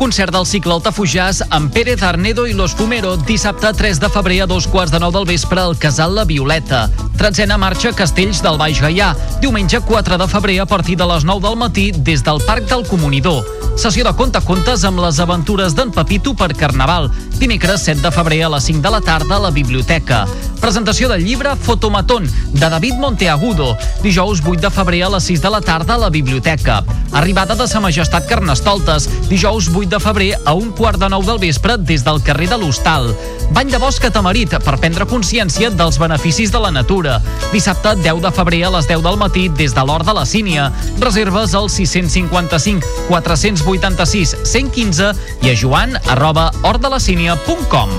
Concert del cicle Altafujàs amb Pérez Arnedo i Los Fumero dissabte 3 de febrer a dos quarts de nou del vespre al Casal La Violeta. Tretzena marxa Castells del Baix Gaià. Diumenge 4 de febrer a partir de les 9 del matí des del Parc del Comunidor. Sessió de conte-contes amb les aventures d'en Pepito per Carnaval. Dimecres 7 de febrer a les 5 de la tarda a la biblioteca. Presentació del llibre Fotomatón, de David Monteagudo. Dijous 8 de febrer a les 6 de la tarda a la biblioteca. Arribada de Sa Majestat Carnestoltes. Dijous 8 de febrer a un quart de nou del vespre des del carrer de l'Hostal. Bany de bosc a Tamarit per prendre consciència dels beneficis de la natura. Dissabte 10 de febrer a les 10 del matí des de l'Hort de la Sínia. Reserves al 655 486 115 i a joan arroba hortdelacínia.com.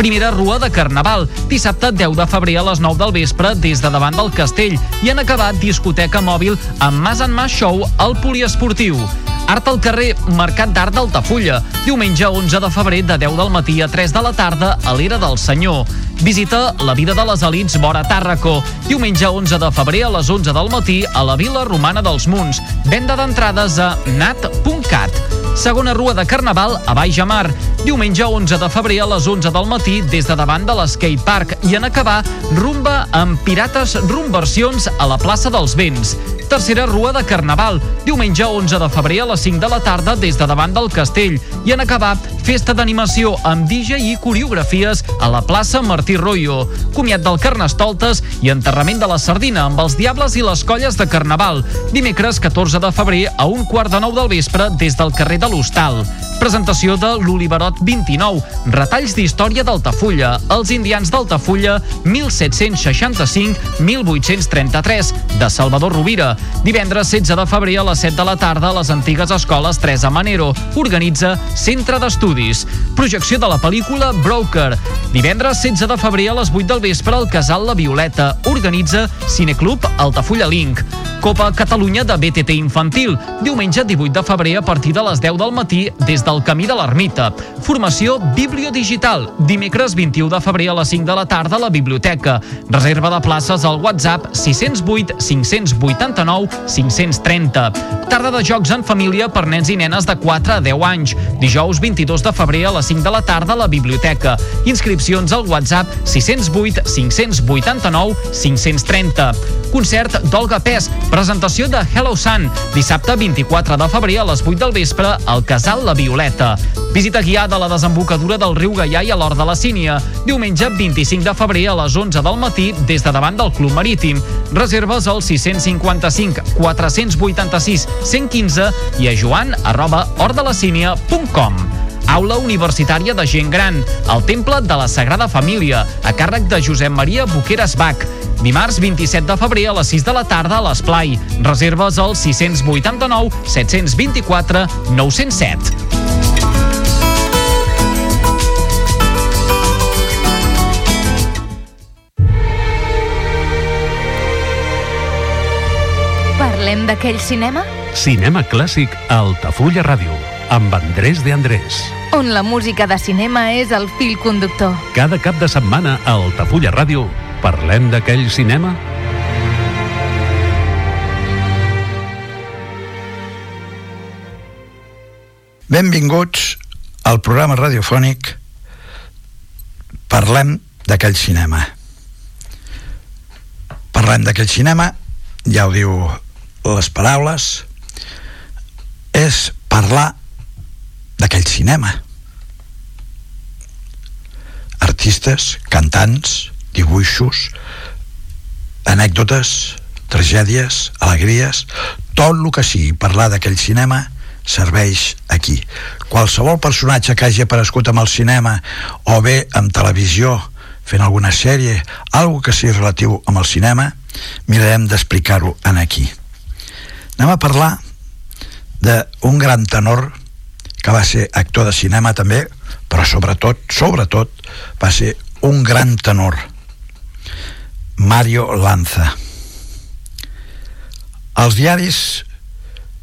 Primera rua de Carnaval, dissabte 10 de febrer a les 9 del vespre des de davant del castell i han acabat discoteca mòbil amb Mas en Mas Show al poliesportiu. Art al carrer, Mercat d'Art d'Altafulla. Diumenge 11 de febrer de 10 del matí a 3 de la tarda a l'Era del Senyor. Visita la vida de les elites vora Tàrraco. Diumenge 11 de febrer a les 11 del matí a la Vila Romana dels Munts. Venda d'entrades a nat.cat. Segona rua de Carnaval a Baix Amar. Diumenge 11 de febrer a les 11 del matí des de davant de l'Skate Park i en acabar rumba amb Pirates Rumversions a la plaça dels Vents. Tercera rua de Carnaval, diumenge 11 de febrer a les 5 de la tarda des de davant del castell i en acabar festa d'animació amb DJ i coreografies a la plaça Martí Royo. Comiat del Carnestoltes i enterrament de la sardina amb els Diables i les colles de Carnaval. Dimecres 14 de febrer a un quart de nou del vespre des del carrer de l'Hostal. Presentació de l'Oliverot 29, retalls d'història d'Altafulla, els indians d'Altafulla 1765-1833, de Salvador Rovira. Divendres 16 de febrer a les 7 de la tarda a les antigues escoles Teresa Manero. Organitza Centre d'Estudis. Projecció de la pel·lícula Broker. Divendres 16 de febrer a les 8 del vespre al Casal La Violeta. Organitza Cineclub Altafulla Link. Copa Catalunya de BTT Infantil. Diumenge 18 de febrer a partir de les 10 del matí des del Camí de l'Ermita. Formació Bibliodigital. Dimecres 21 de febrer a les 5 de la tarda a la biblioteca. Reserva de places al WhatsApp 608 589 530. Tarda de jocs en família per nens i nenes de 4 a 10 anys. Dijous 22 de febrer a les 5 de la tarda a la biblioteca. Inscripcions al WhatsApp 608 589 530. Concert d'Olga Pes, presentació de Hello Sun, dissabte 24 de febrer a les 8 del vespre al Casal La Violeta. Visita guiada a la desembocadura del riu Gaià i a l'Hort de la Sínia. Diumenge 25 de febrer a les 11 del matí des de davant del Club Marítim. Reserves al 655 486 115 i a joan arroba hortdelacínia.com. Aula Universitària de Gent Gran, al Temple de la Sagrada Família, a càrrec de Josep Maria Boqueras Bach. Dimarts 27 de febrer a les 6 de la tarda a l'Esplai. Reserves al 689 724 907. Parlem d'aquell cinema? Cinema clàssic a Altafulla Ràdio, amb Andrés de Andrés. On la música de cinema és el fil conductor. Cada cap de setmana a Altafulla Ràdio parlem d'aquell cinema Benvinguts al programa radiofònic Parlem d'aquell cinema. Parlem d'aquell cinema, ja ho diu les paraules, és parlar d'aquell cinema. Artistes, cantants, dibuixos, anècdotes, tragèdies, alegries, tot el que sigui parlar d'aquell cinema serveix aquí. Qualsevol personatge que hagi aparegut amb el cinema o bé amb televisió fent alguna sèrie, algo que sigui relatiu amb el cinema, mirarem d'explicar-ho en aquí. Anem a parlar d'un gran tenor que va ser actor de cinema també, però sobretot, sobretot, va ser un gran tenor. Mario Lanza. Els diaris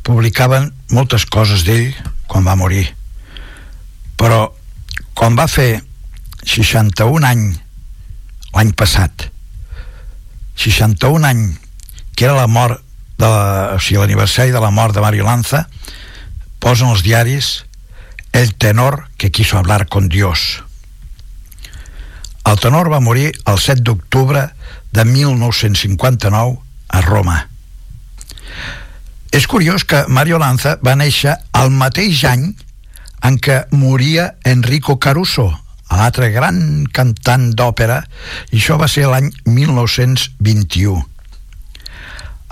publicaven moltes coses d'ell quan va morir, però quan va fer 61 anys l'any passat, 61 anys, que era la mort de la, o sigui, l'aniversari de la mort de Mario Lanza, posen els diaris el tenor que quiso hablar con Dios. El tenor va morir el 7 d'octubre de 1959 a Roma. És curiós que Mario Lanza va néixer al mateix any en què moria Enrico Caruso, l'altre gran cantant d'òpera, i això va ser l'any 1921.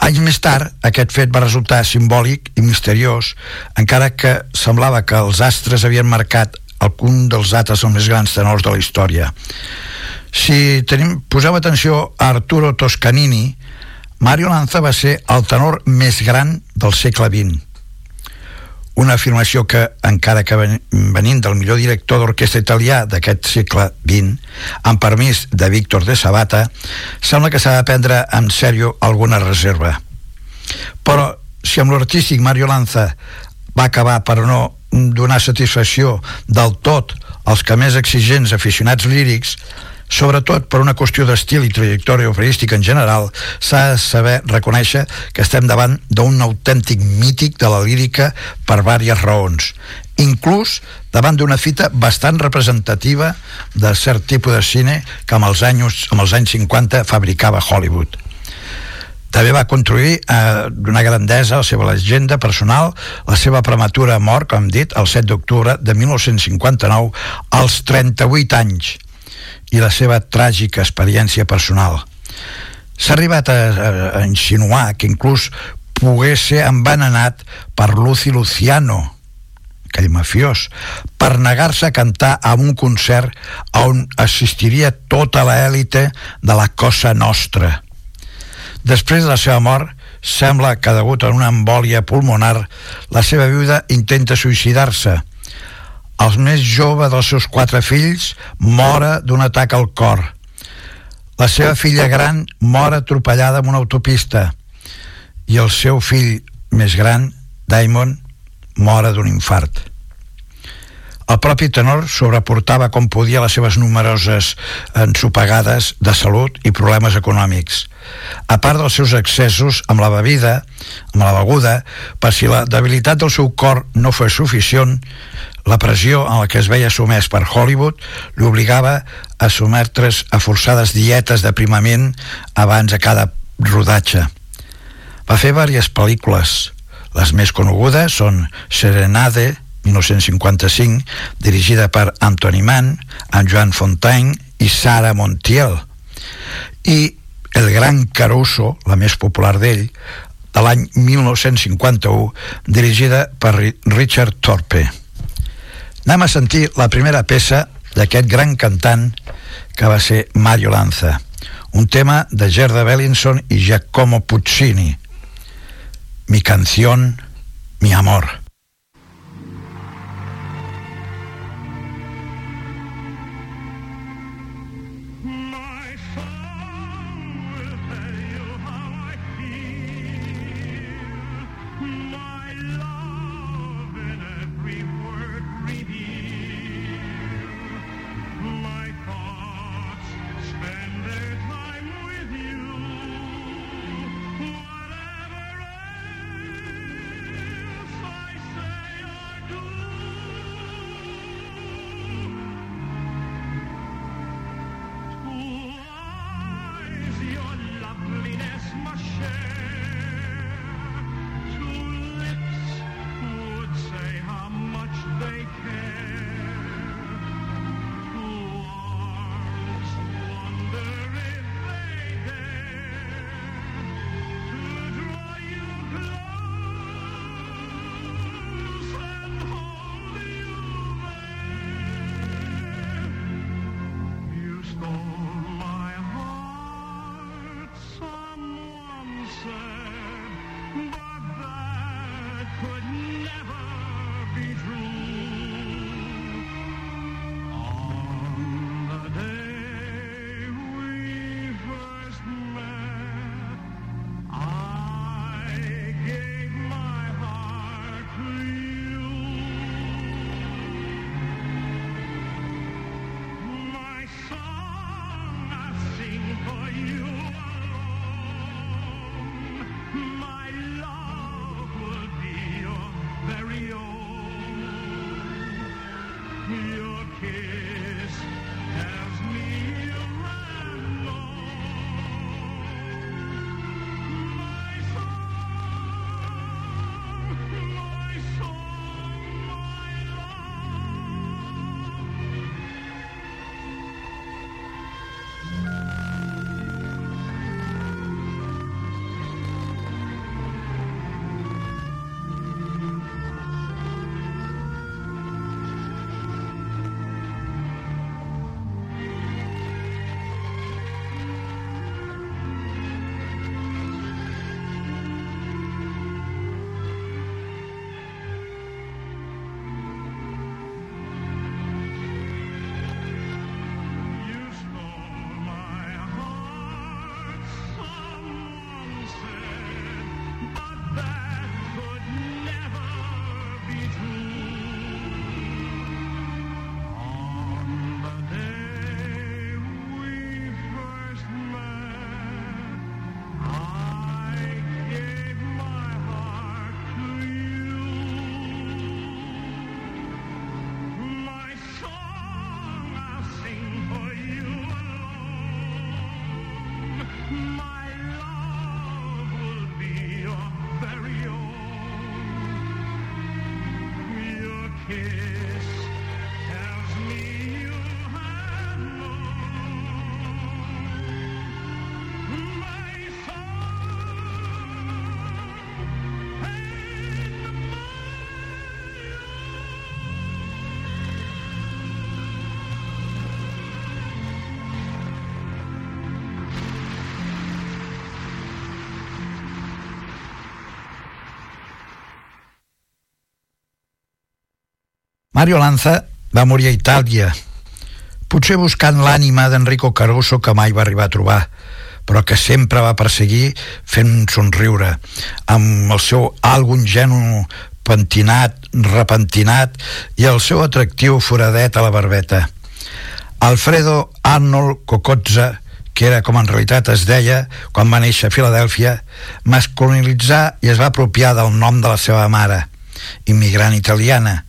Anys més tard, aquest fet va resultar simbòlic i misteriós, encara que semblava que els astres havien marcat algun dels altres més grans tenors de la història. Si tenim, poseu atenció a Arturo Toscanini, Mario Lanza va ser el tenor més gran del segle XX una afirmació que, encara que venint del millor director d'orquestra italià d'aquest segle XX, amb permís de Víctor de Sabata, sembla que s'ha de prendre en sèrio alguna reserva. Però, si amb l'artístic Mario Lanza va acabar per no donar satisfacció del tot als que més exigents aficionats lírics, sobretot per una qüestió d'estil i trajectòria operística en general, s'ha de saber reconèixer que estem davant d'un autèntic mític de la lírica per diverses raons, inclús davant d'una fita bastant representativa de cert tipus de cine que amb els anys, amb els anys 50 fabricava Hollywood. També va construir eh, d'una grandesa la seva llegenda personal, la seva prematura mort, com hem dit, el 7 d'octubre de 1959, als 38 anys, i la seva tràgica experiència personal. S'ha arribat a, a, a insinuar que inclús pogués ser envenenat per Lucy Luciano, aquell mafiós, per negar-se a cantar a un concert on assistiria tota l'èlite de la Cosa Nostra. Després de la seva mort, sembla que degut a una embòlia pulmonar, la seva viuda intenta suïcidar-se, el més jove dels seus quatre fills mora d'un atac al cor. La seva filla gran mor atropellada en una autopista i el seu fill més gran, Diamond, mora d'un infart. El propi tenor sobreportava com podia les seves numeroses ensopegades de salut i problemes econòmics. A part dels seus excessos amb la bebida, amb la beguda, per si la debilitat del seu cor no fos suficient, la pressió en la que es veia sumès per Hollywood l'obligava a sometre's a forçades dietes d'aprimament abans de cada rodatge. Va fer diverses pel·lícules. Les més conegudes són Serenade, 1955, dirigida per Anthony Mann, amb Joan Fontaine i Sara Montiel. I El gran Caruso, la més popular d'ell, de l'any 1951, dirigida per Richard Thorpe. Anem a sentir la primera peça d'aquest gran cantant que va ser Mario Lanza, un tema de Gerda Bellinson i Giacomo Puccini. Mi canción, mi amor. Mario Lanza va morir a Itàlia, potser buscant l'ànima d'Enrico Caruso que mai va arribar a trobar, però que sempre va perseguir fent un somriure, amb el seu algun genu pentinat, repentinat i el seu atractiu foradet a la barbeta. Alfredo Arnold Cocozza, que era com en realitat es deia quan va néixer a Filadèlfia, masculinitzà i es va apropiar del nom de la seva mare, immigrant italiana,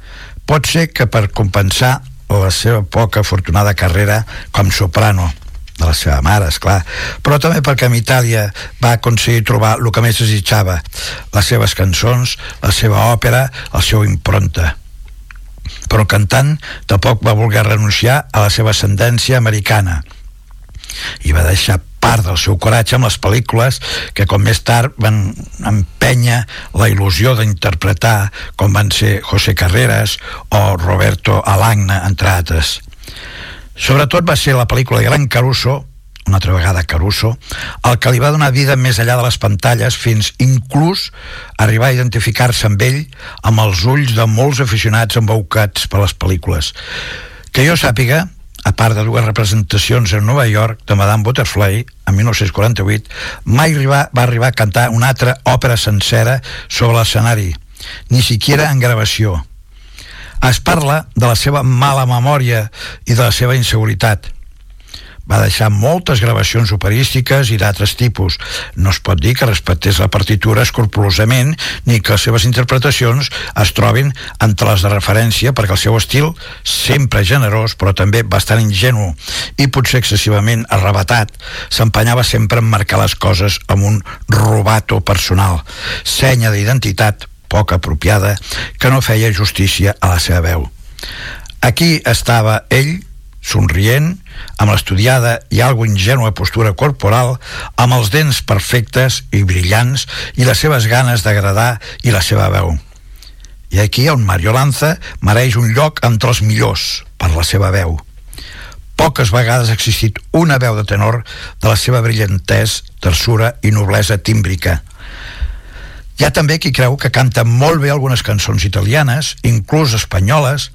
Pot ser que per compensar la seva poca afortunada carrera com soprano de la seva mare, és clar, però també perquè en Itàlia va aconseguir trobar el que més desitjava, les seves cançons, la seva òpera, el seu impronta. Però el cantant tampoc va voler renunciar a la seva ascendència americana i va deixar part del seu coratge amb les pel·lícules que com més tard van empènyer la il·lusió d'interpretar com van ser José Carreras o Roberto Alagna, entre altres. Sobretot va ser la pel·lícula Gran Caruso, una altra vegada Caruso, el que li va donar vida més enllà de les pantalles fins inclús arribar a identificar-se amb ell amb els ulls de molts aficionats embaucats per les pel·lícules. Que jo sàpiga, a part de dues representacions en Nova York de Madame Butterfly en 1948, mai arribar, va arribar a cantar una altra òpera sencera sobre l'escenari, ni siquiera en gravació. Es parla de la seva mala memòria i de la seva inseguretat. Va deixar moltes gravacions operístiques i d'altres tipus. No es pot dir que respectés la partitura escrupulosament ni que les seves interpretacions es trobin entre les de referència perquè el seu estil, sempre generós però també bastant ingenu i potser excessivament arrebatat, s'empenyava sempre en marcar les coses amb un robato personal, senya d'identitat poc apropiada que no feia justícia a la seva veu. Aquí estava ell, somrient, amb l'estudiada i algo ingènua postura corporal, amb els dents perfectes i brillants i les seves ganes d'agradar i la seva veu. I aquí on Mario Lanza mereix un lloc entre els millors per la seva veu. Poques vegades ha existit una veu de tenor de la seva brillantès, tersura i noblesa tímbrica – hi ha també qui creu que canta molt bé algunes cançons italianes, inclús espanyoles,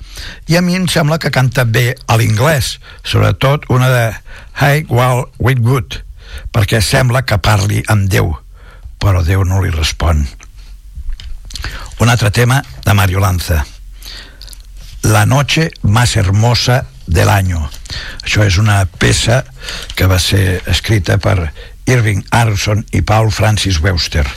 i a mi em sembla que canta bé a l'inglès, sobretot una de Hey, well, good, perquè sembla que parli amb Déu, però Déu no li respon. Un altre tema de Mario Lanza. La noche más hermosa del año. Això és una peça que va ser escrita per Irving Arson i Paul Francis Webster.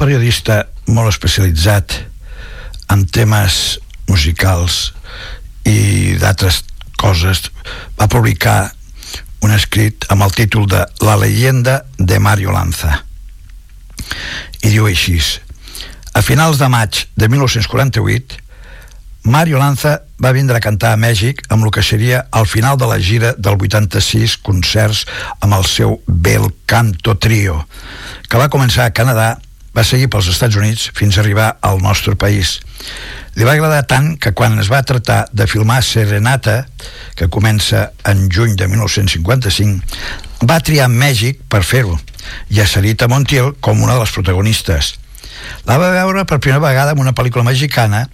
Periodista molt especialitzat en temes musicals i d'altres coses va publicar un escrit amb el títol de La leyenda de Mario Lanza. I diu així a finals de maig de 1948 Mario Lanza va vindre a cantar a Mèxic amb el que seria el final de la gira del 86 concerts amb el seu Bel Canto Trio que va començar a Canadà va seguir pels Estats Units fins a arribar al nostre país. Li va agradar tant que quan es va tractar de filmar Serenata, que comença en juny de 1955, va triar Mèxic per fer-ho, i a Sarita Montiel com una de les protagonistes. La va veure per primera vegada en una pel·lícula mexicana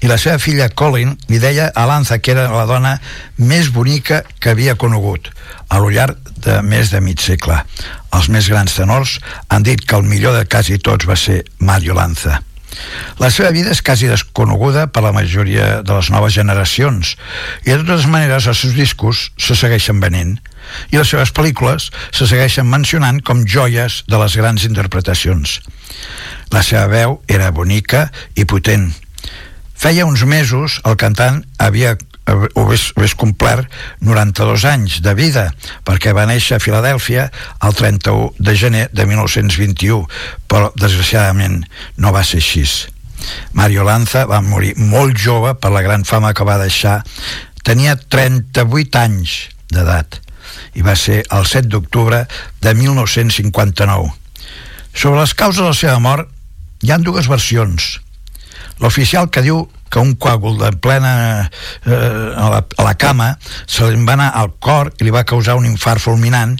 i la seva filla Colin li deia a Lanza que era la dona més bonica que havia conegut a lo llarg de més de mig segle. Els més grans tenors han dit que el millor de quasi tots va ser Mario Lanza. La seva vida és quasi desconeguda per la majoria de les noves generacions i de totes maneres els seus discos se segueixen venent i les seves pel·lícules se segueixen mencionant com joies de les grans interpretacions. La seva veu era bonica i potent. Feia uns mesos el cantant havia hagués, hagués complert 92 anys de vida perquè va néixer a Filadèlfia el 31 de gener de 1921 però desgraciadament no va ser així. Mario Lanza va morir molt jove per la gran fama que va deixar. Tenia 38 anys d'edat i va ser el 7 d'octubre de 1959 sobre les causes de la seva mort hi han dues versions. L'oficial que diu que un coàgul de plena eh, a, la, a la cama se li va anar al cor i li va causar un infart fulminant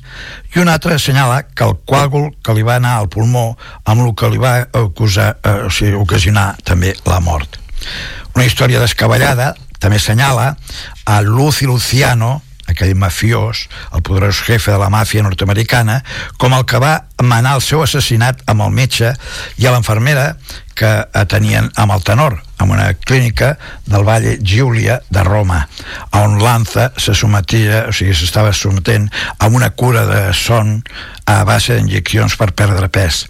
i un altre assenyala que el coàgul que li va anar al pulmó amb el que li va acusar, eh, o sigui, ocasionar també la mort. Una història descabellada també assenyala a Lucy Luciano aquell mafiós, el poderós jefe de la màfia nord-americana, com el que va manar el seu assassinat amb el metge i a l'enfermera que atenien amb el tenor, en una clínica del Valle Giulia de Roma, on Lanza se sometia, o sigui, s'estava sometent a una cura de son a base d'injeccions per perdre pes.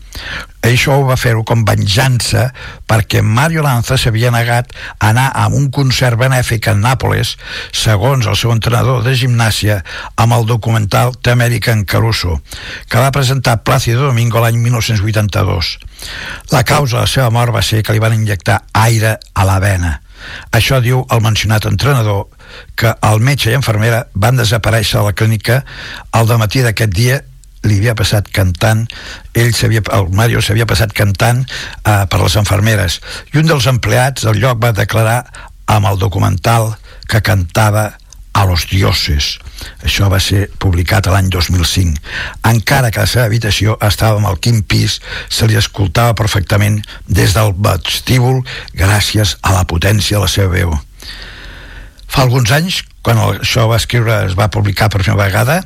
Això ho va fer-ho com venjança perquè Mario Lanza s'havia negat a anar a un concert benèfic a Nàpoles, segons el seu entrenador de gimnàsia, amb el documental The American Caruso, que va presentar Plácido Domingo l'any 1982. La causa de la seva mort va ser que li van injectar aire a la vena Això diu el mencionat entrenador que el metge i infermera van desaparèixer de la clínica al matí d'aquest dia li havia passat cantant ell s'havia, el Mario s'havia passat cantant eh, per les enfermeres i un dels empleats del lloc va declarar amb el documental que cantava a los dioses. Això va ser publicat l'any 2005. Encara que la seva habitació estava en el quim pis, se li escoltava perfectament des del vestíbul gràcies a la potència de la seva veu. Fa alguns anys, quan això va escriure, es va publicar per primera vegada,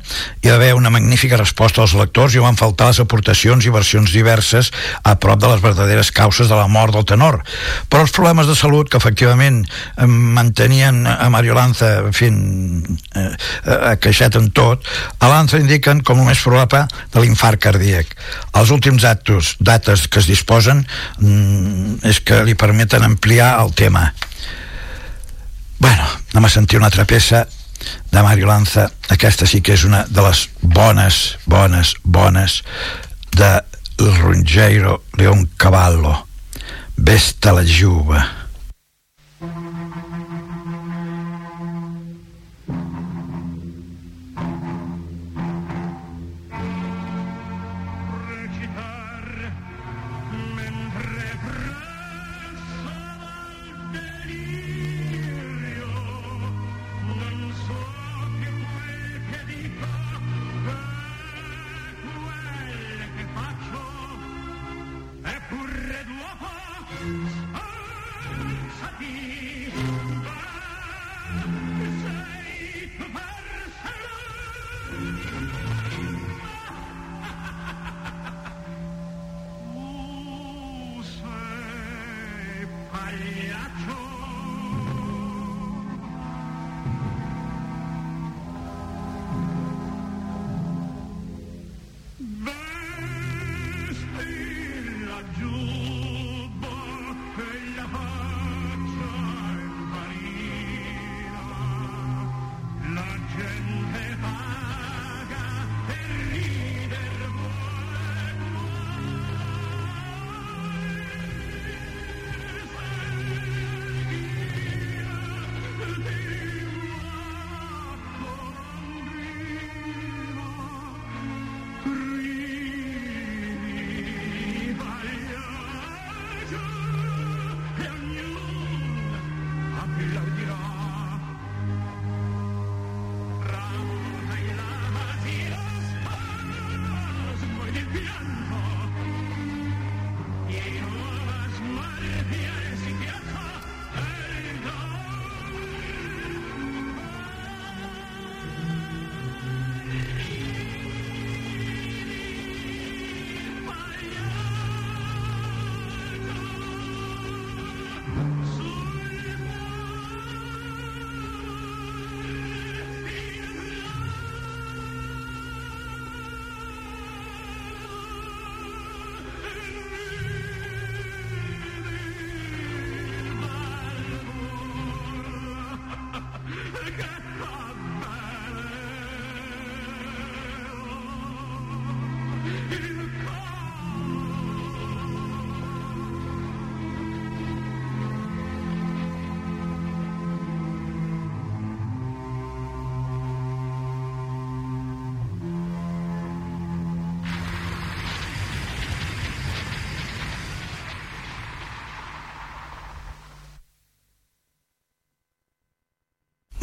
hi va haver una magnífica resposta als lectors i van faltar les aportacions i versions diverses a prop de les verdaderes causes de la mort del tenor. Però els problemes de salut que efectivament mantenien a Mario Lanza, en fi, eh, eh, queixat en tot, a Lanza indiquen com el més probable de l'infart cardíac. Els últims actos, dates que es disposen mm, és que li permeten ampliar el tema Bueno, anem a sentir una altra peça de Mario Lanza. Aquesta sí que és una de les bones, bones, bones de Ruggiero León Cavallo. Vesta la juba.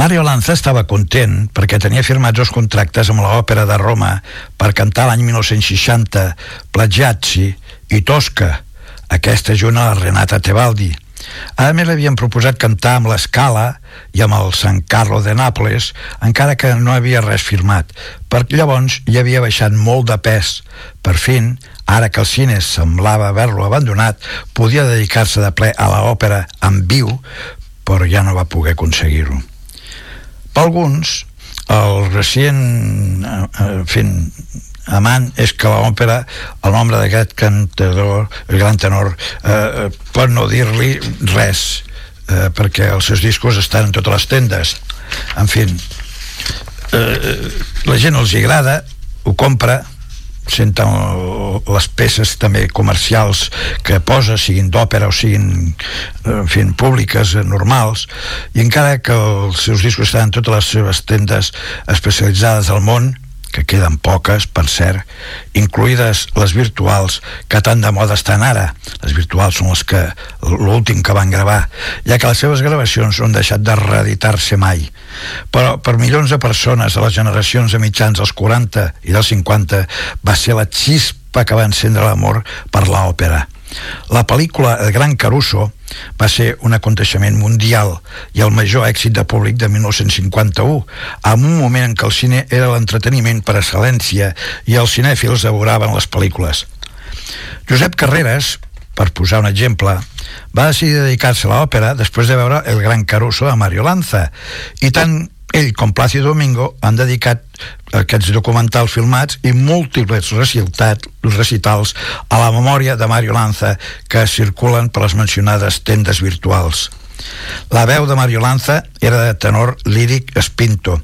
Mario Lanza estava content perquè tenia firmats dos contractes amb l'Òpera de Roma per cantar l'any 1960 Plagiazzi i Tosca, aquesta junt a la Renata Tebaldi. A més, li havien proposat cantar amb l'Escala i amb el San Carlo de Nàpoles, encara que no havia res firmat, perquè llavors hi havia baixat molt de pes. Per fin, ara que el cine semblava haver-lo abandonat, podia dedicar-se de ple a l'òpera en viu, però ja no va poder aconseguir-ho. Per alguns, el recient eh, eh, fent amant és que l'òpera, el nombre d'aquest cantador, el gran tenor, eh, pot no dir-li res, eh, perquè els seus discos estan en totes les tendes. En fi, eh, la gent els agrada, ho compra, senten les peces també comercials que posa, siguin d'òpera o siguin en fi, públiques, eh, normals, i encara que els seus discos estan en totes les seves tendes especialitzades al món, queden poques, per cert, incluïdes les virtuals, que tan de moda estan ara. Les virtuals són les que l'últim que van gravar, ja que les seves gravacions no han deixat de reeditar-se mai. Però per milions de persones a les generacions de mitjans dels 40 i dels 50 va ser la xispa que va encendre l'amor per l'òpera. La pel·lícula El Gran Caruso va ser un aconteixement mundial i el major èxit de públic de 1951, en un moment en què el cine era l'entreteniment per excel·lència i els cinèfils devoraven les pel·lícules. Josep Carreras, per posar un exemple, va decidir dedicar-se a l'òpera després de veure El Gran Caruso de Mario Lanza i tant ell com Plácido Domingo han dedicat aquests documentals filmats i múltiples recitat, recitals a la memòria de Mario Lanza que circulen per les mencionades tendes virtuals. La veu de Mario Lanza era de tenor líric espinto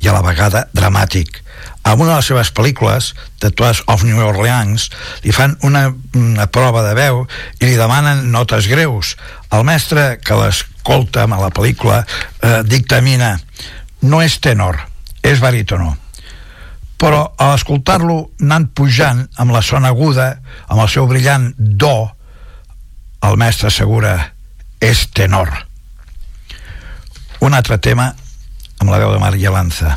i a la vegada dramàtic. A una de les seves pel·lícules, Tours of New Orleans, li fan una, una prova de veu i li demanen notes greus. El mestre que l'escolta a la pel·lícula eh, dictamina no és tenor, és barítono però a l'escoltar-lo anant pujant amb la sona aguda, amb el seu brillant do, el mestre assegura és tenor. Un altre tema amb la veu de Maria Lanza.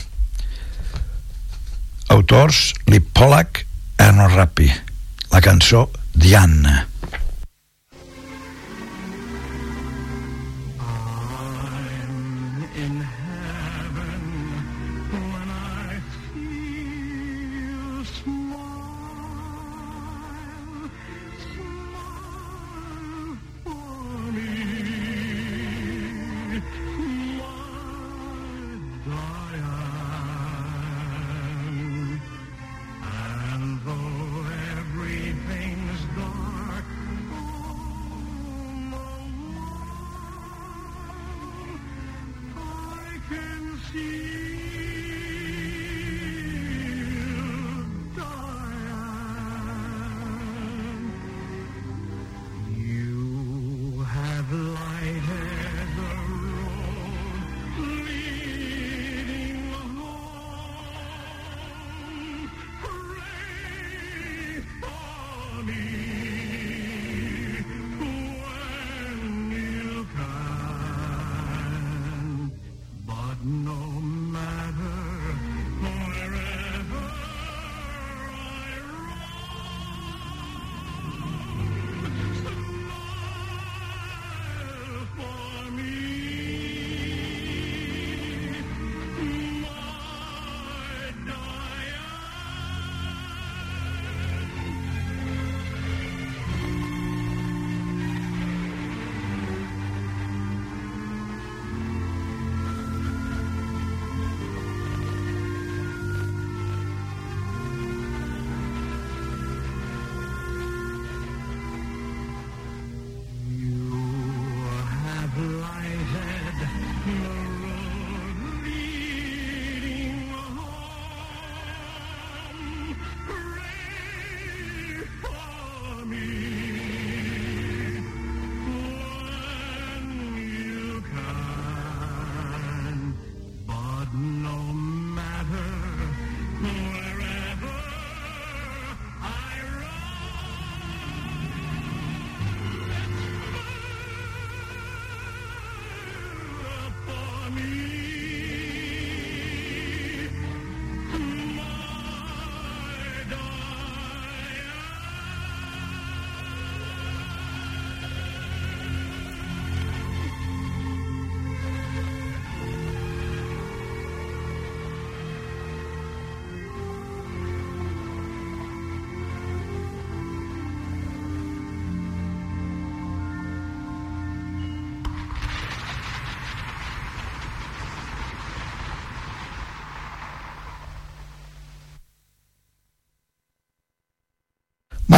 Autors Lip Pollack, Erno Rappi. La cançó Diana. Mm-hmm.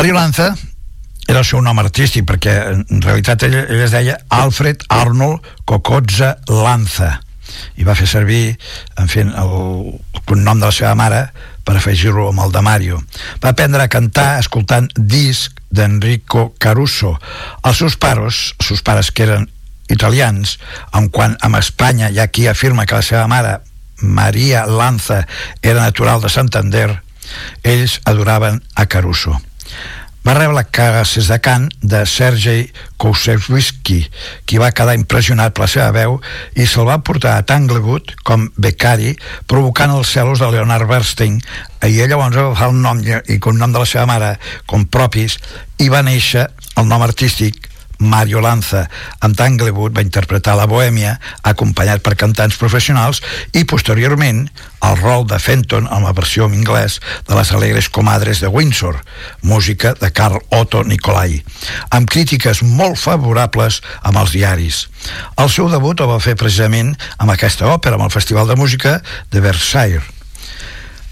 Mario Lanza era el seu nom artístic perquè en realitat ell, ell es deia Alfred Arnold Cocozza Lanza i va fer servir en fi, el, el cognom de la seva mare per afegir-lo amb el de Mario. Va aprendre a cantar escoltant disc d'Enrico Caruso. Els seus pares, els seus pares que eren italians, en quan amb Espanya hi ha qui afirma que la seva mare, Maria Lanza, era natural de Santander, ells adoraven a Caruso va rebre classes de cant de Sergei Koussevitzky, qui va quedar impressionat per la seva veu i se'l va portar a Tanglewood com becari, provocant els celos de Leonard Bernstein, i ell llavors va agafar el nom i cognom de la seva mare com propis i va néixer el nom artístic Mario Lanza. En Tanglewood va interpretar la Bohèmia, acompanyat per cantants professionals, i posteriorment el rol de Fenton en la versió en anglès de les alegres comadres de Windsor, música de Carl Otto Nicolai, amb crítiques molt favorables amb els diaris. El seu debut el va fer precisament amb aquesta òpera, amb el Festival de Música de Versailles.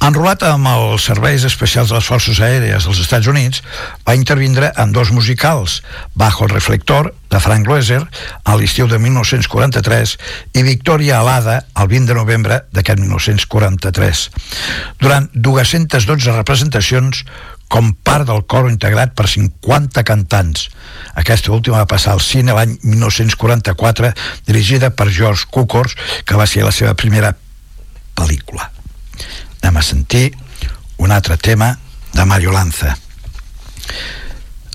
Enrolat amb els serveis especials de les forces aèries dels Estats Units, va intervindre en dos musicals, Bajo el reflector, de Frank Loeser, a l'estiu de 1943, i Victoria Alada, el 20 de novembre d'aquest 1943. Durant 212 representacions, com part del coro integrat per 50 cantants. Aquesta última va passar al cine l'any 1944, dirigida per George Cukors, que va ser la seva primera pel·lícula anem a sentir un altre tema de Mario Lanza.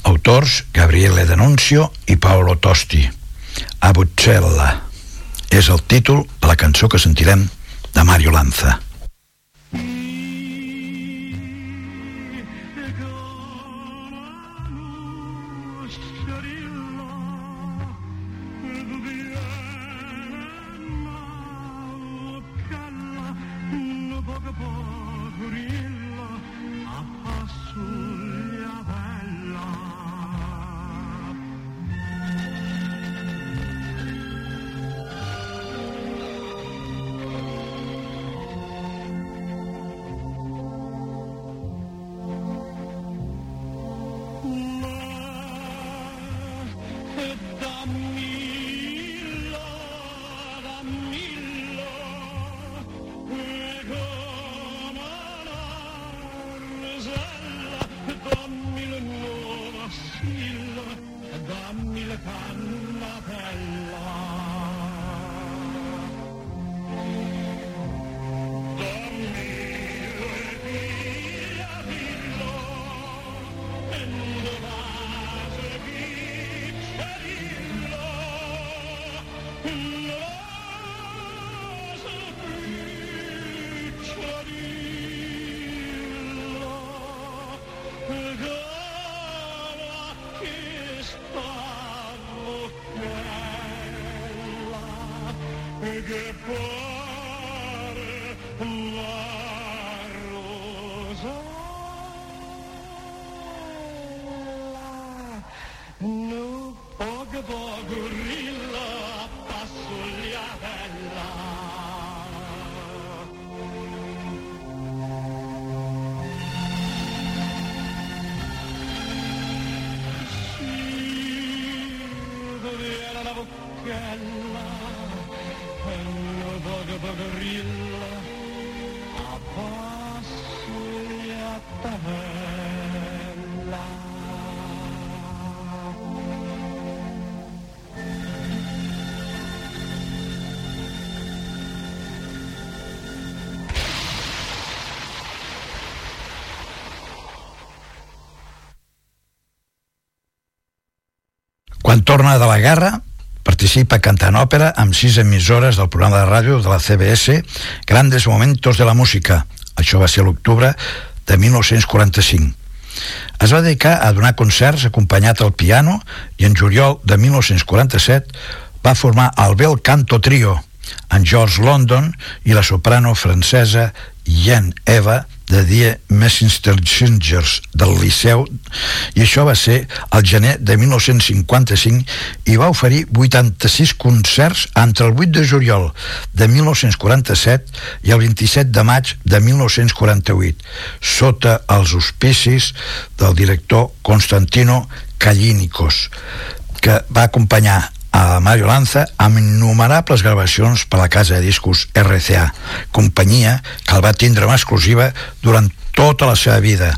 Autors Gabriele D'Annunzio i Paolo Tosti. A Buccella. És el títol de la cançó que sentirem de Mario Lanza Quan torna de la guerra, participa cantant òpera amb sis emissores del programa de ràdio de la CBS Grandes Momentos de la Música. Això va ser l'octubre de 1945. Es va dedicar a donar concerts acompanyat al piano i en juliol de 1947 va formar el Bel Canto Trio amb George London i la soprano francesa Yen Eva de Die Singers del Liceu i això va ser el gener de 1955 i va oferir 86 concerts entre el 8 de juliol de 1947 i el 27 de maig de 1948 sota els auspicis del director Constantino Kallinikos que va acompanyar a Mario Lanza amb innumerables gravacions per la casa de discos RCA, companyia que el va tindre en exclusiva durant tota la seva vida.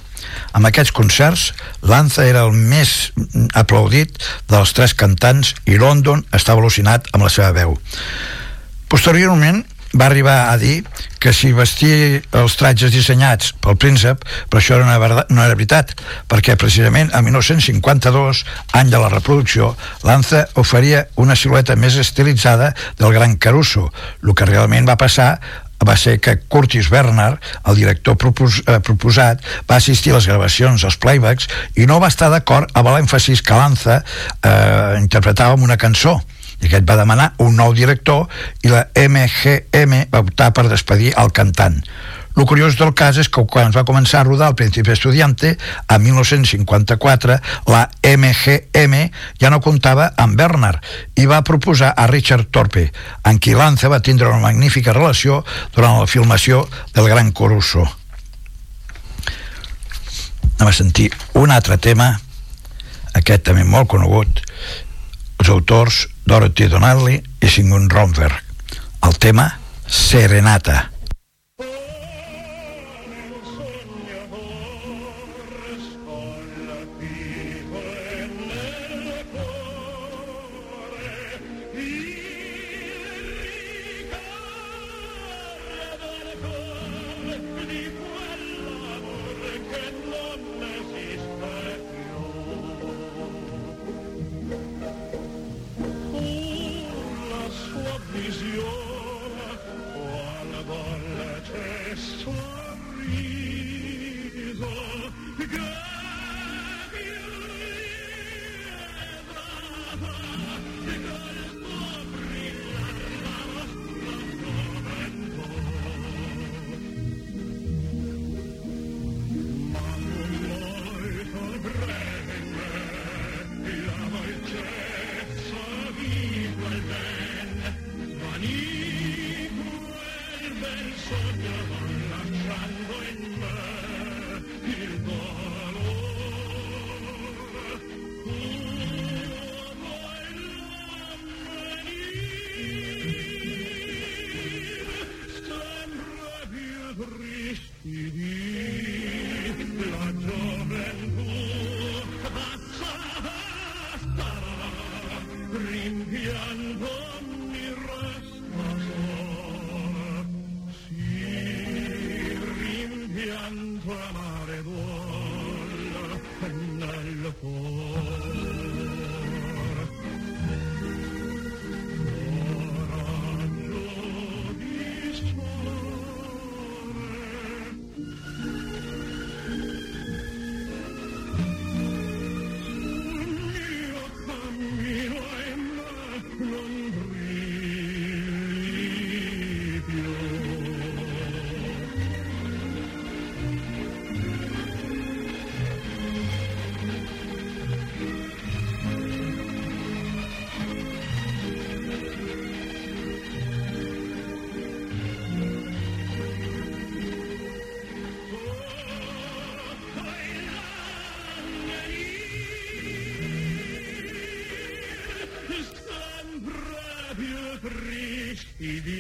Amb aquests concerts, Lanza era el més aplaudit dels tres cantants i London estava al·lucinat amb la seva veu. Posteriorment, va arribar a dir que si vestia els tratges dissenyats pel príncep, però això era una verdad, no era veritat, perquè precisament a 1952, any de la reproducció, Lanza oferia una silueta més estilitzada del gran Caruso. El que realment va passar va ser que Curtis Bernard, el director propos, eh, proposat, va assistir a les gravacions dels playbacks i no va estar d'acord amb l'èmfasis que Lanza eh, interpretava en una cançó i aquest va demanar un nou director i la MGM va optar per despedir el cantant. El curiós del cas és que quan va començar a rodar el Príncipe Estudiante, a 1954, la MGM ja no comptava amb Bernard i va proposar a Richard Torpe, en qui Lanza va tindre una magnífica relació durant la filmació del Gran Coruso. Anem a sentir un altre tema, aquest també molt conegut, els autors Dorothy Donnelly i Sigmund Romberg. El tema Serenata. Didi.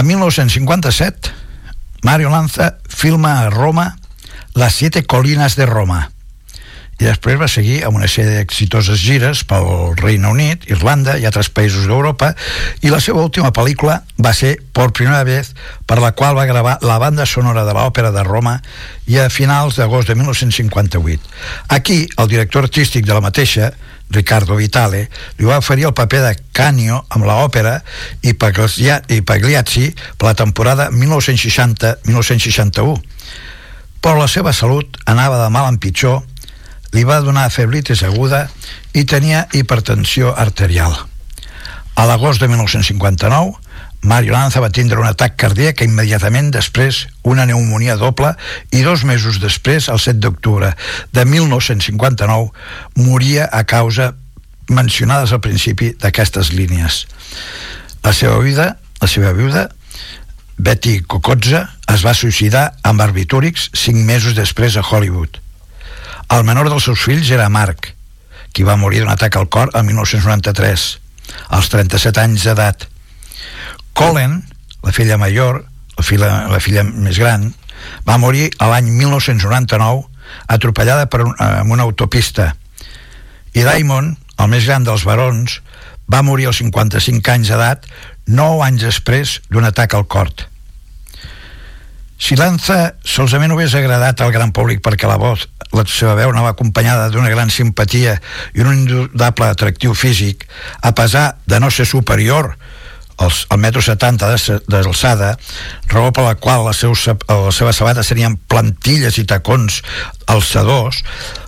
A 1957, Mario Lanza filma a Roma Las siete colinas de Roma i després va seguir amb una sèrie d'exitoses gires pel Regne Unit, Irlanda i altres països d'Europa i la seva última pel·lícula va ser Por primera vez, per la qual va gravar la banda sonora de l'òpera de Roma i a finals d'agost de 1958. Aquí, el director artístic de la mateixa, Ricardo Vitale, li va oferir el paper de Canio amb l'òpera i Paglia- i Pagliazzi per la temporada 1960-1961. Però la seva salut anava de mal en pitjor, li va donar feblitis aguda i tenia hipertensió arterial. A l'agost de 1959, Mario Lanza va tindre un atac cardíac immediatament després una pneumonia doble i dos mesos després, el 7 d'octubre de 1959, moria a causa mencionades al principi d'aquestes línies. La seva vida, la seva viuda, Betty Cocotza, es va suïcidar amb barbitúrics cinc mesos després a Hollywood. El menor dels seus fills era Mark, qui va morir d'un atac al cor el 1993, als 37 anys d'edat. Colin, la filla major, la filla, la filla més gran, va morir l'any 1999 atropellada per un, en una autopista. I Diamond, el més gran dels barons, va morir als 55 anys d'edat, 9 anys després d'un atac al cor. Si Lanza solament hagués agradat al gran públic perquè la voz, la seva veu anava acompanyada d'una gran simpatia i un indudable atractiu físic, a pesar de no ser superior als, al metro 70 de- d'alçada, raó per la qual les, seus, les seves sabates serien plantilles i tacons alçadors,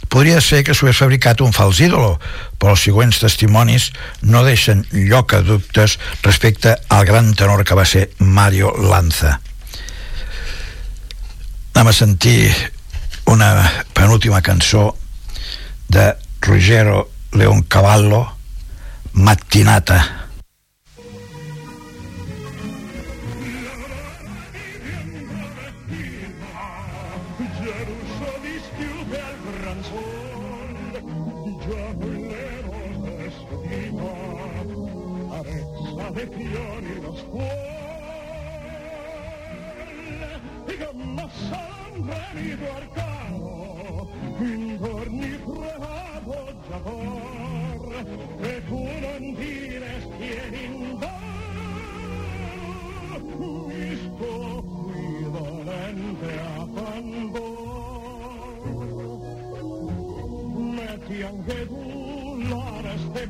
podria ser que s'hagués fabricat un fals ídolo, però els següents testimonis no deixen lloc a dubtes respecte al gran tenor que va ser Mario Lanza. Anem a sentir una penúltima cançó de Ruggero Leoncavallo, Mattinata. Ogni bravo giocor che tu non diresti ed in vano mi sto qui dolente a pandor metti anche tu la reste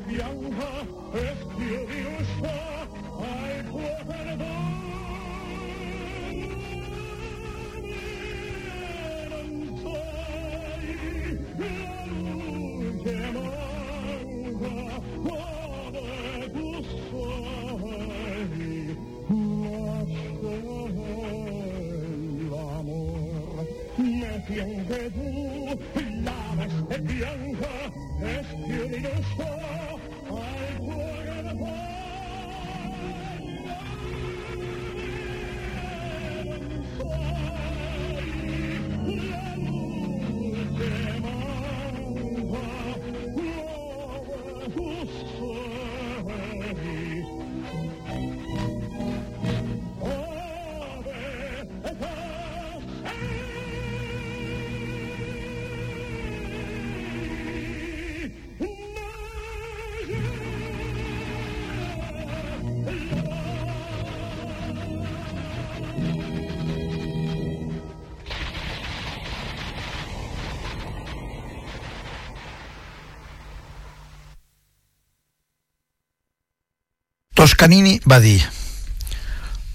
Toscanini va dir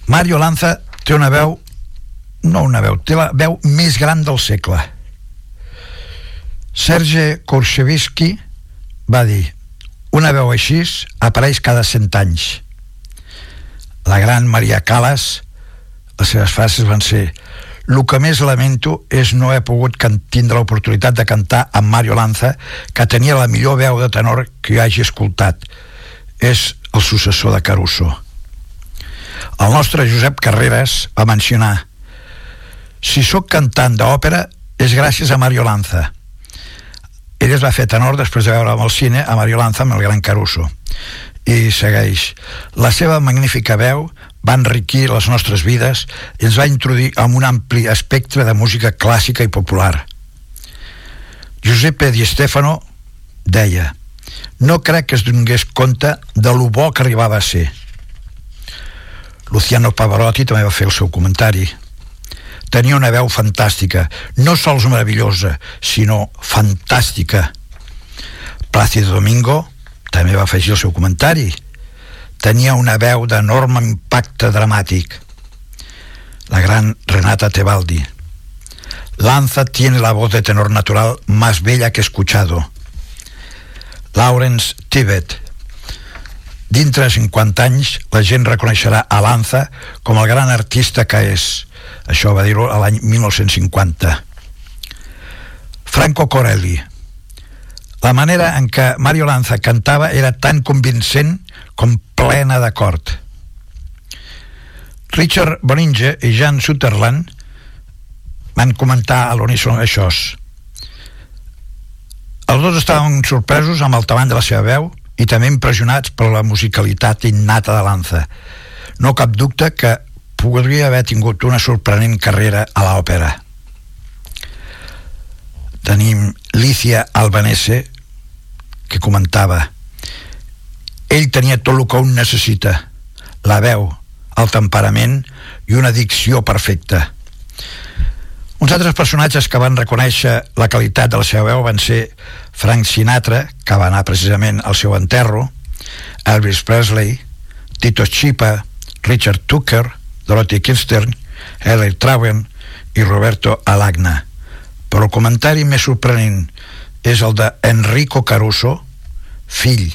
Mario Lanza té una veu no una veu, té la veu més gran del segle. Serge Korchevsky va dir una veu així apareix cada cent anys. La gran Maria Calas les seves frases van ser el que més lamento és no haver pogut tindre l'oportunitat de cantar amb Mario Lanza que tenia la millor veu de tenor que jo hagi escoltat és el successor de Caruso. El nostre Josep Carreras va mencionar si sóc cantant d'òpera és gràcies a Mario Lanza. Ell es va fer tenor després de veure al cine a Mario Lanza amb el gran Caruso. I segueix la seva magnífica veu va enriquir les nostres vides i ens va introduir en un ampli espectre de música clàssica i popular. Giuseppe Di Stefano deia no crec que es donés compte de lo bo que arribava a ser. Luciano Pavarotti també va fer el seu comentari. Tenia una veu fantàstica, no sols meravellosa, sinó fantàstica. Plácido Domingo també va afegir el seu comentari. Tenia una veu d'enorme impacte dramàtic. La gran Renata Tebaldi. Lanza tiene la voz de tenor natural más bella que he escuchado. Lawrence Tibet. Dintre de 50 anys, la gent reconeixerà Lanza com el gran artista que és. Això va dir-ho a l'any 1950. Franco Corelli. La manera en què Mario Lanza cantava era tan convincent com plena d'acord. Richard Boninge i Jan Sutherland van comentar a l'uníson això. Els dos estaven sorpresos amb el tamany de la seva veu i també impressionats per la musicalitat innata de Lanza. No cap dubte que podria haver tingut una sorprenent carrera a l'òpera. Tenim Lícia Albanese, que comentava ell tenia tot el que un necessita, la veu, el temperament i una dicció perfecta uns altres personatges que van reconèixer la qualitat de la seva veu van ser Frank Sinatra, que va anar precisament al seu enterro, Elvis Presley, Tito Chipa, Richard Tucker, Dorothy Kirstern, Harry Trauen i Roberto Alagna. Però el comentari més sorprenent és el de Enrico Caruso, fill,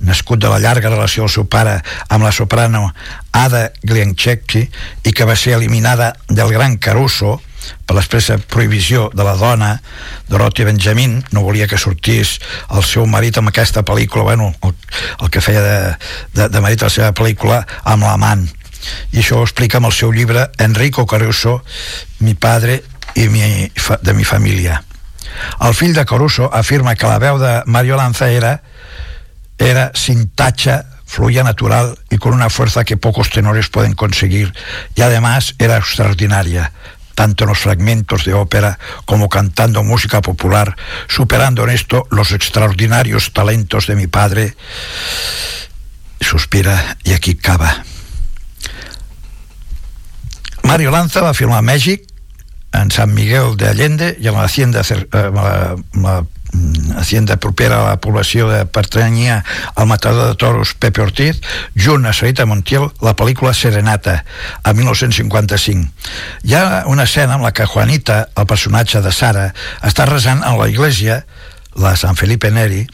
nascut de la llarga relació del seu pare amb la soprano Ada Glienchecki i que va ser eliminada del gran Caruso per l'expressa prohibició de la dona Dorothy Benjamin no volia que sortís el seu marit amb aquesta pel·lícula bueno, el, el que feia de, de, de marit a la seva pel·lícula amb l'amant i això ho explica amb el seu llibre Enrico Caruso mi padre i mi, de mi família. El fill de Caruso afirma que la veu de Mario Lanza era era sin tacha fluía natural y con una fuerza que pocos tenores pueden conseguir. Y además era extraordinaria tanto en los fragmentos de ópera como cantando música popular, superando en esto los extraordinarios talentos de mi padre. Suspira i aquí acaba. Mario Lanza va filmar a Mèxic, en Sant Miguel de Allende i eh, la, la Mm, hacienda propera a la població de pertanyia al matador de toros Pepe Ortiz, junt a Sarita Montiel, la pel·lícula Serenata, a 1955. Hi ha una escena en la que Juanita, el personatge de Sara, està resant en la iglesia, la San Felipe Neri,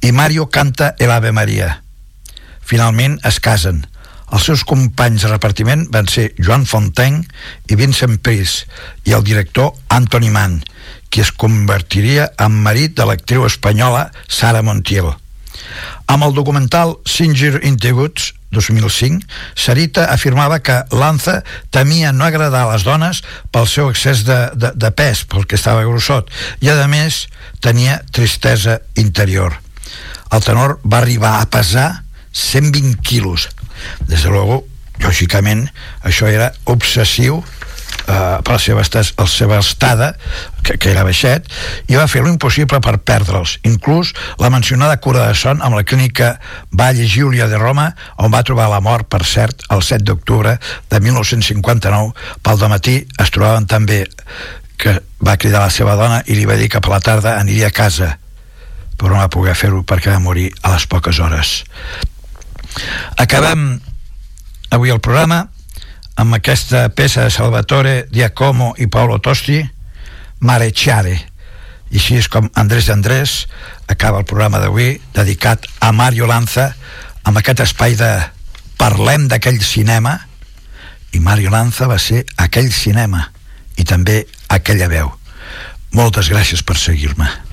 i Mario canta El Ave Maria. Finalment es casen. Els seus companys de repartiment van ser Joan Fontaine i Vincent Price i el director Anthony Mann, qui es convertiria en marit de l'actriu espanyola Sara Montiel. Amb el documental Singer in the Woods 2005, Sarita afirmava que Lanza temia no agradar a les dones pel seu excés de, de, de pes, pel que estava grossot, i a més tenia tristesa interior. El tenor va arribar a pesar 120 quilos. Des de luego, lògicament, això era obsessiu eh, per la seva, estada, la seva estada que, que era baixet i va fer l'impossible per perdre'ls. Inclús la mencionada cura de son amb la clínica Valle Giulia de Roma on va trobar la mort, per cert, el 7 d'octubre de 1959 pel matí es trobaven també que va cridar la seva dona i li va dir que per la tarda aniria a casa però no va poder fer-ho perquè va morir a les poques hores. Acabem avui el programa amb aquesta peça de Salvatore Giacomo i Paolo Tosti Marecciare i així és com Andrés Andrés acaba el programa d'avui dedicat a Mario Lanza amb aquest espai de parlem d'aquell cinema i Mario Lanza va ser aquell cinema i també aquella veu. Moltes gràcies per seguir-me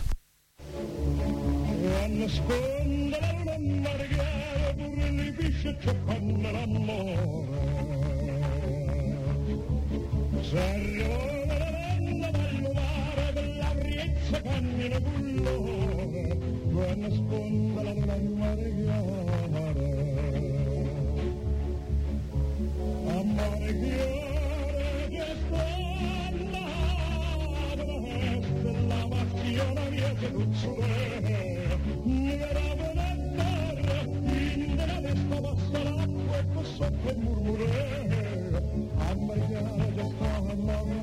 I'm que murmuré, amargada ya estaba mamá.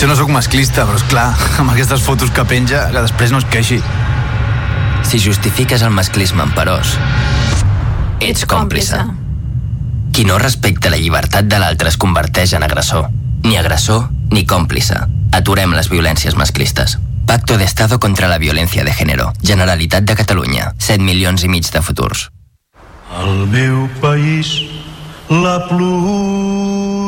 Jo no sóc masclista, però és clar, amb aquestes fotos que penja, que després no es queixi. Si justifiques el masclisme en perós, ets còmplice. Qui no respecta la llibertat de l'altre es converteix en agressor. Ni agressor ni còmplice. Aturem les violències masclistes. Pacto de Estado contra la violència de género. Generalitat de Catalunya. 7 milions i mig de futurs. Al meu país la pluja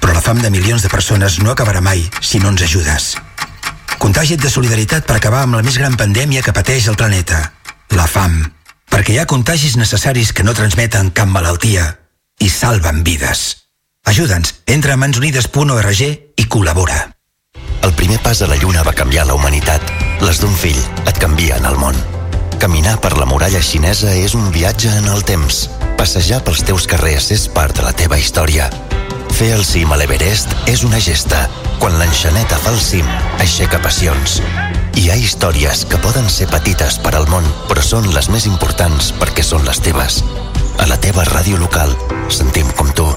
però la fam de milions de persones no acabarà mai si no ens ajudes. Contagia't de solidaritat per acabar amb la més gran pandèmia que pateix el planeta, la fam. Perquè hi ha contagis necessaris que no transmeten cap malaltia i salven vides. Ajuda'ns, entra a mansunides.org i col·labora. El primer pas a la Lluna va canviar la humanitat. Les d'un fill et canvien el món. Caminar per la muralla xinesa és un viatge en el temps. Passejar pels teus carrers és part de la teva història. Fer el cim a l'Everest és una gesta. Quan l'enxaneta fa el cim, aixeca passions. Hi ha històries que poden ser petites per al món, però són les més importants perquè són les teves. A la teva ràdio local, sentim com tu.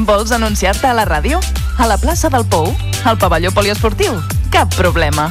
Vols anunciar-te a la ràdio? A la plaça del Pou? Al pavelló poliesportiu? Cap problema.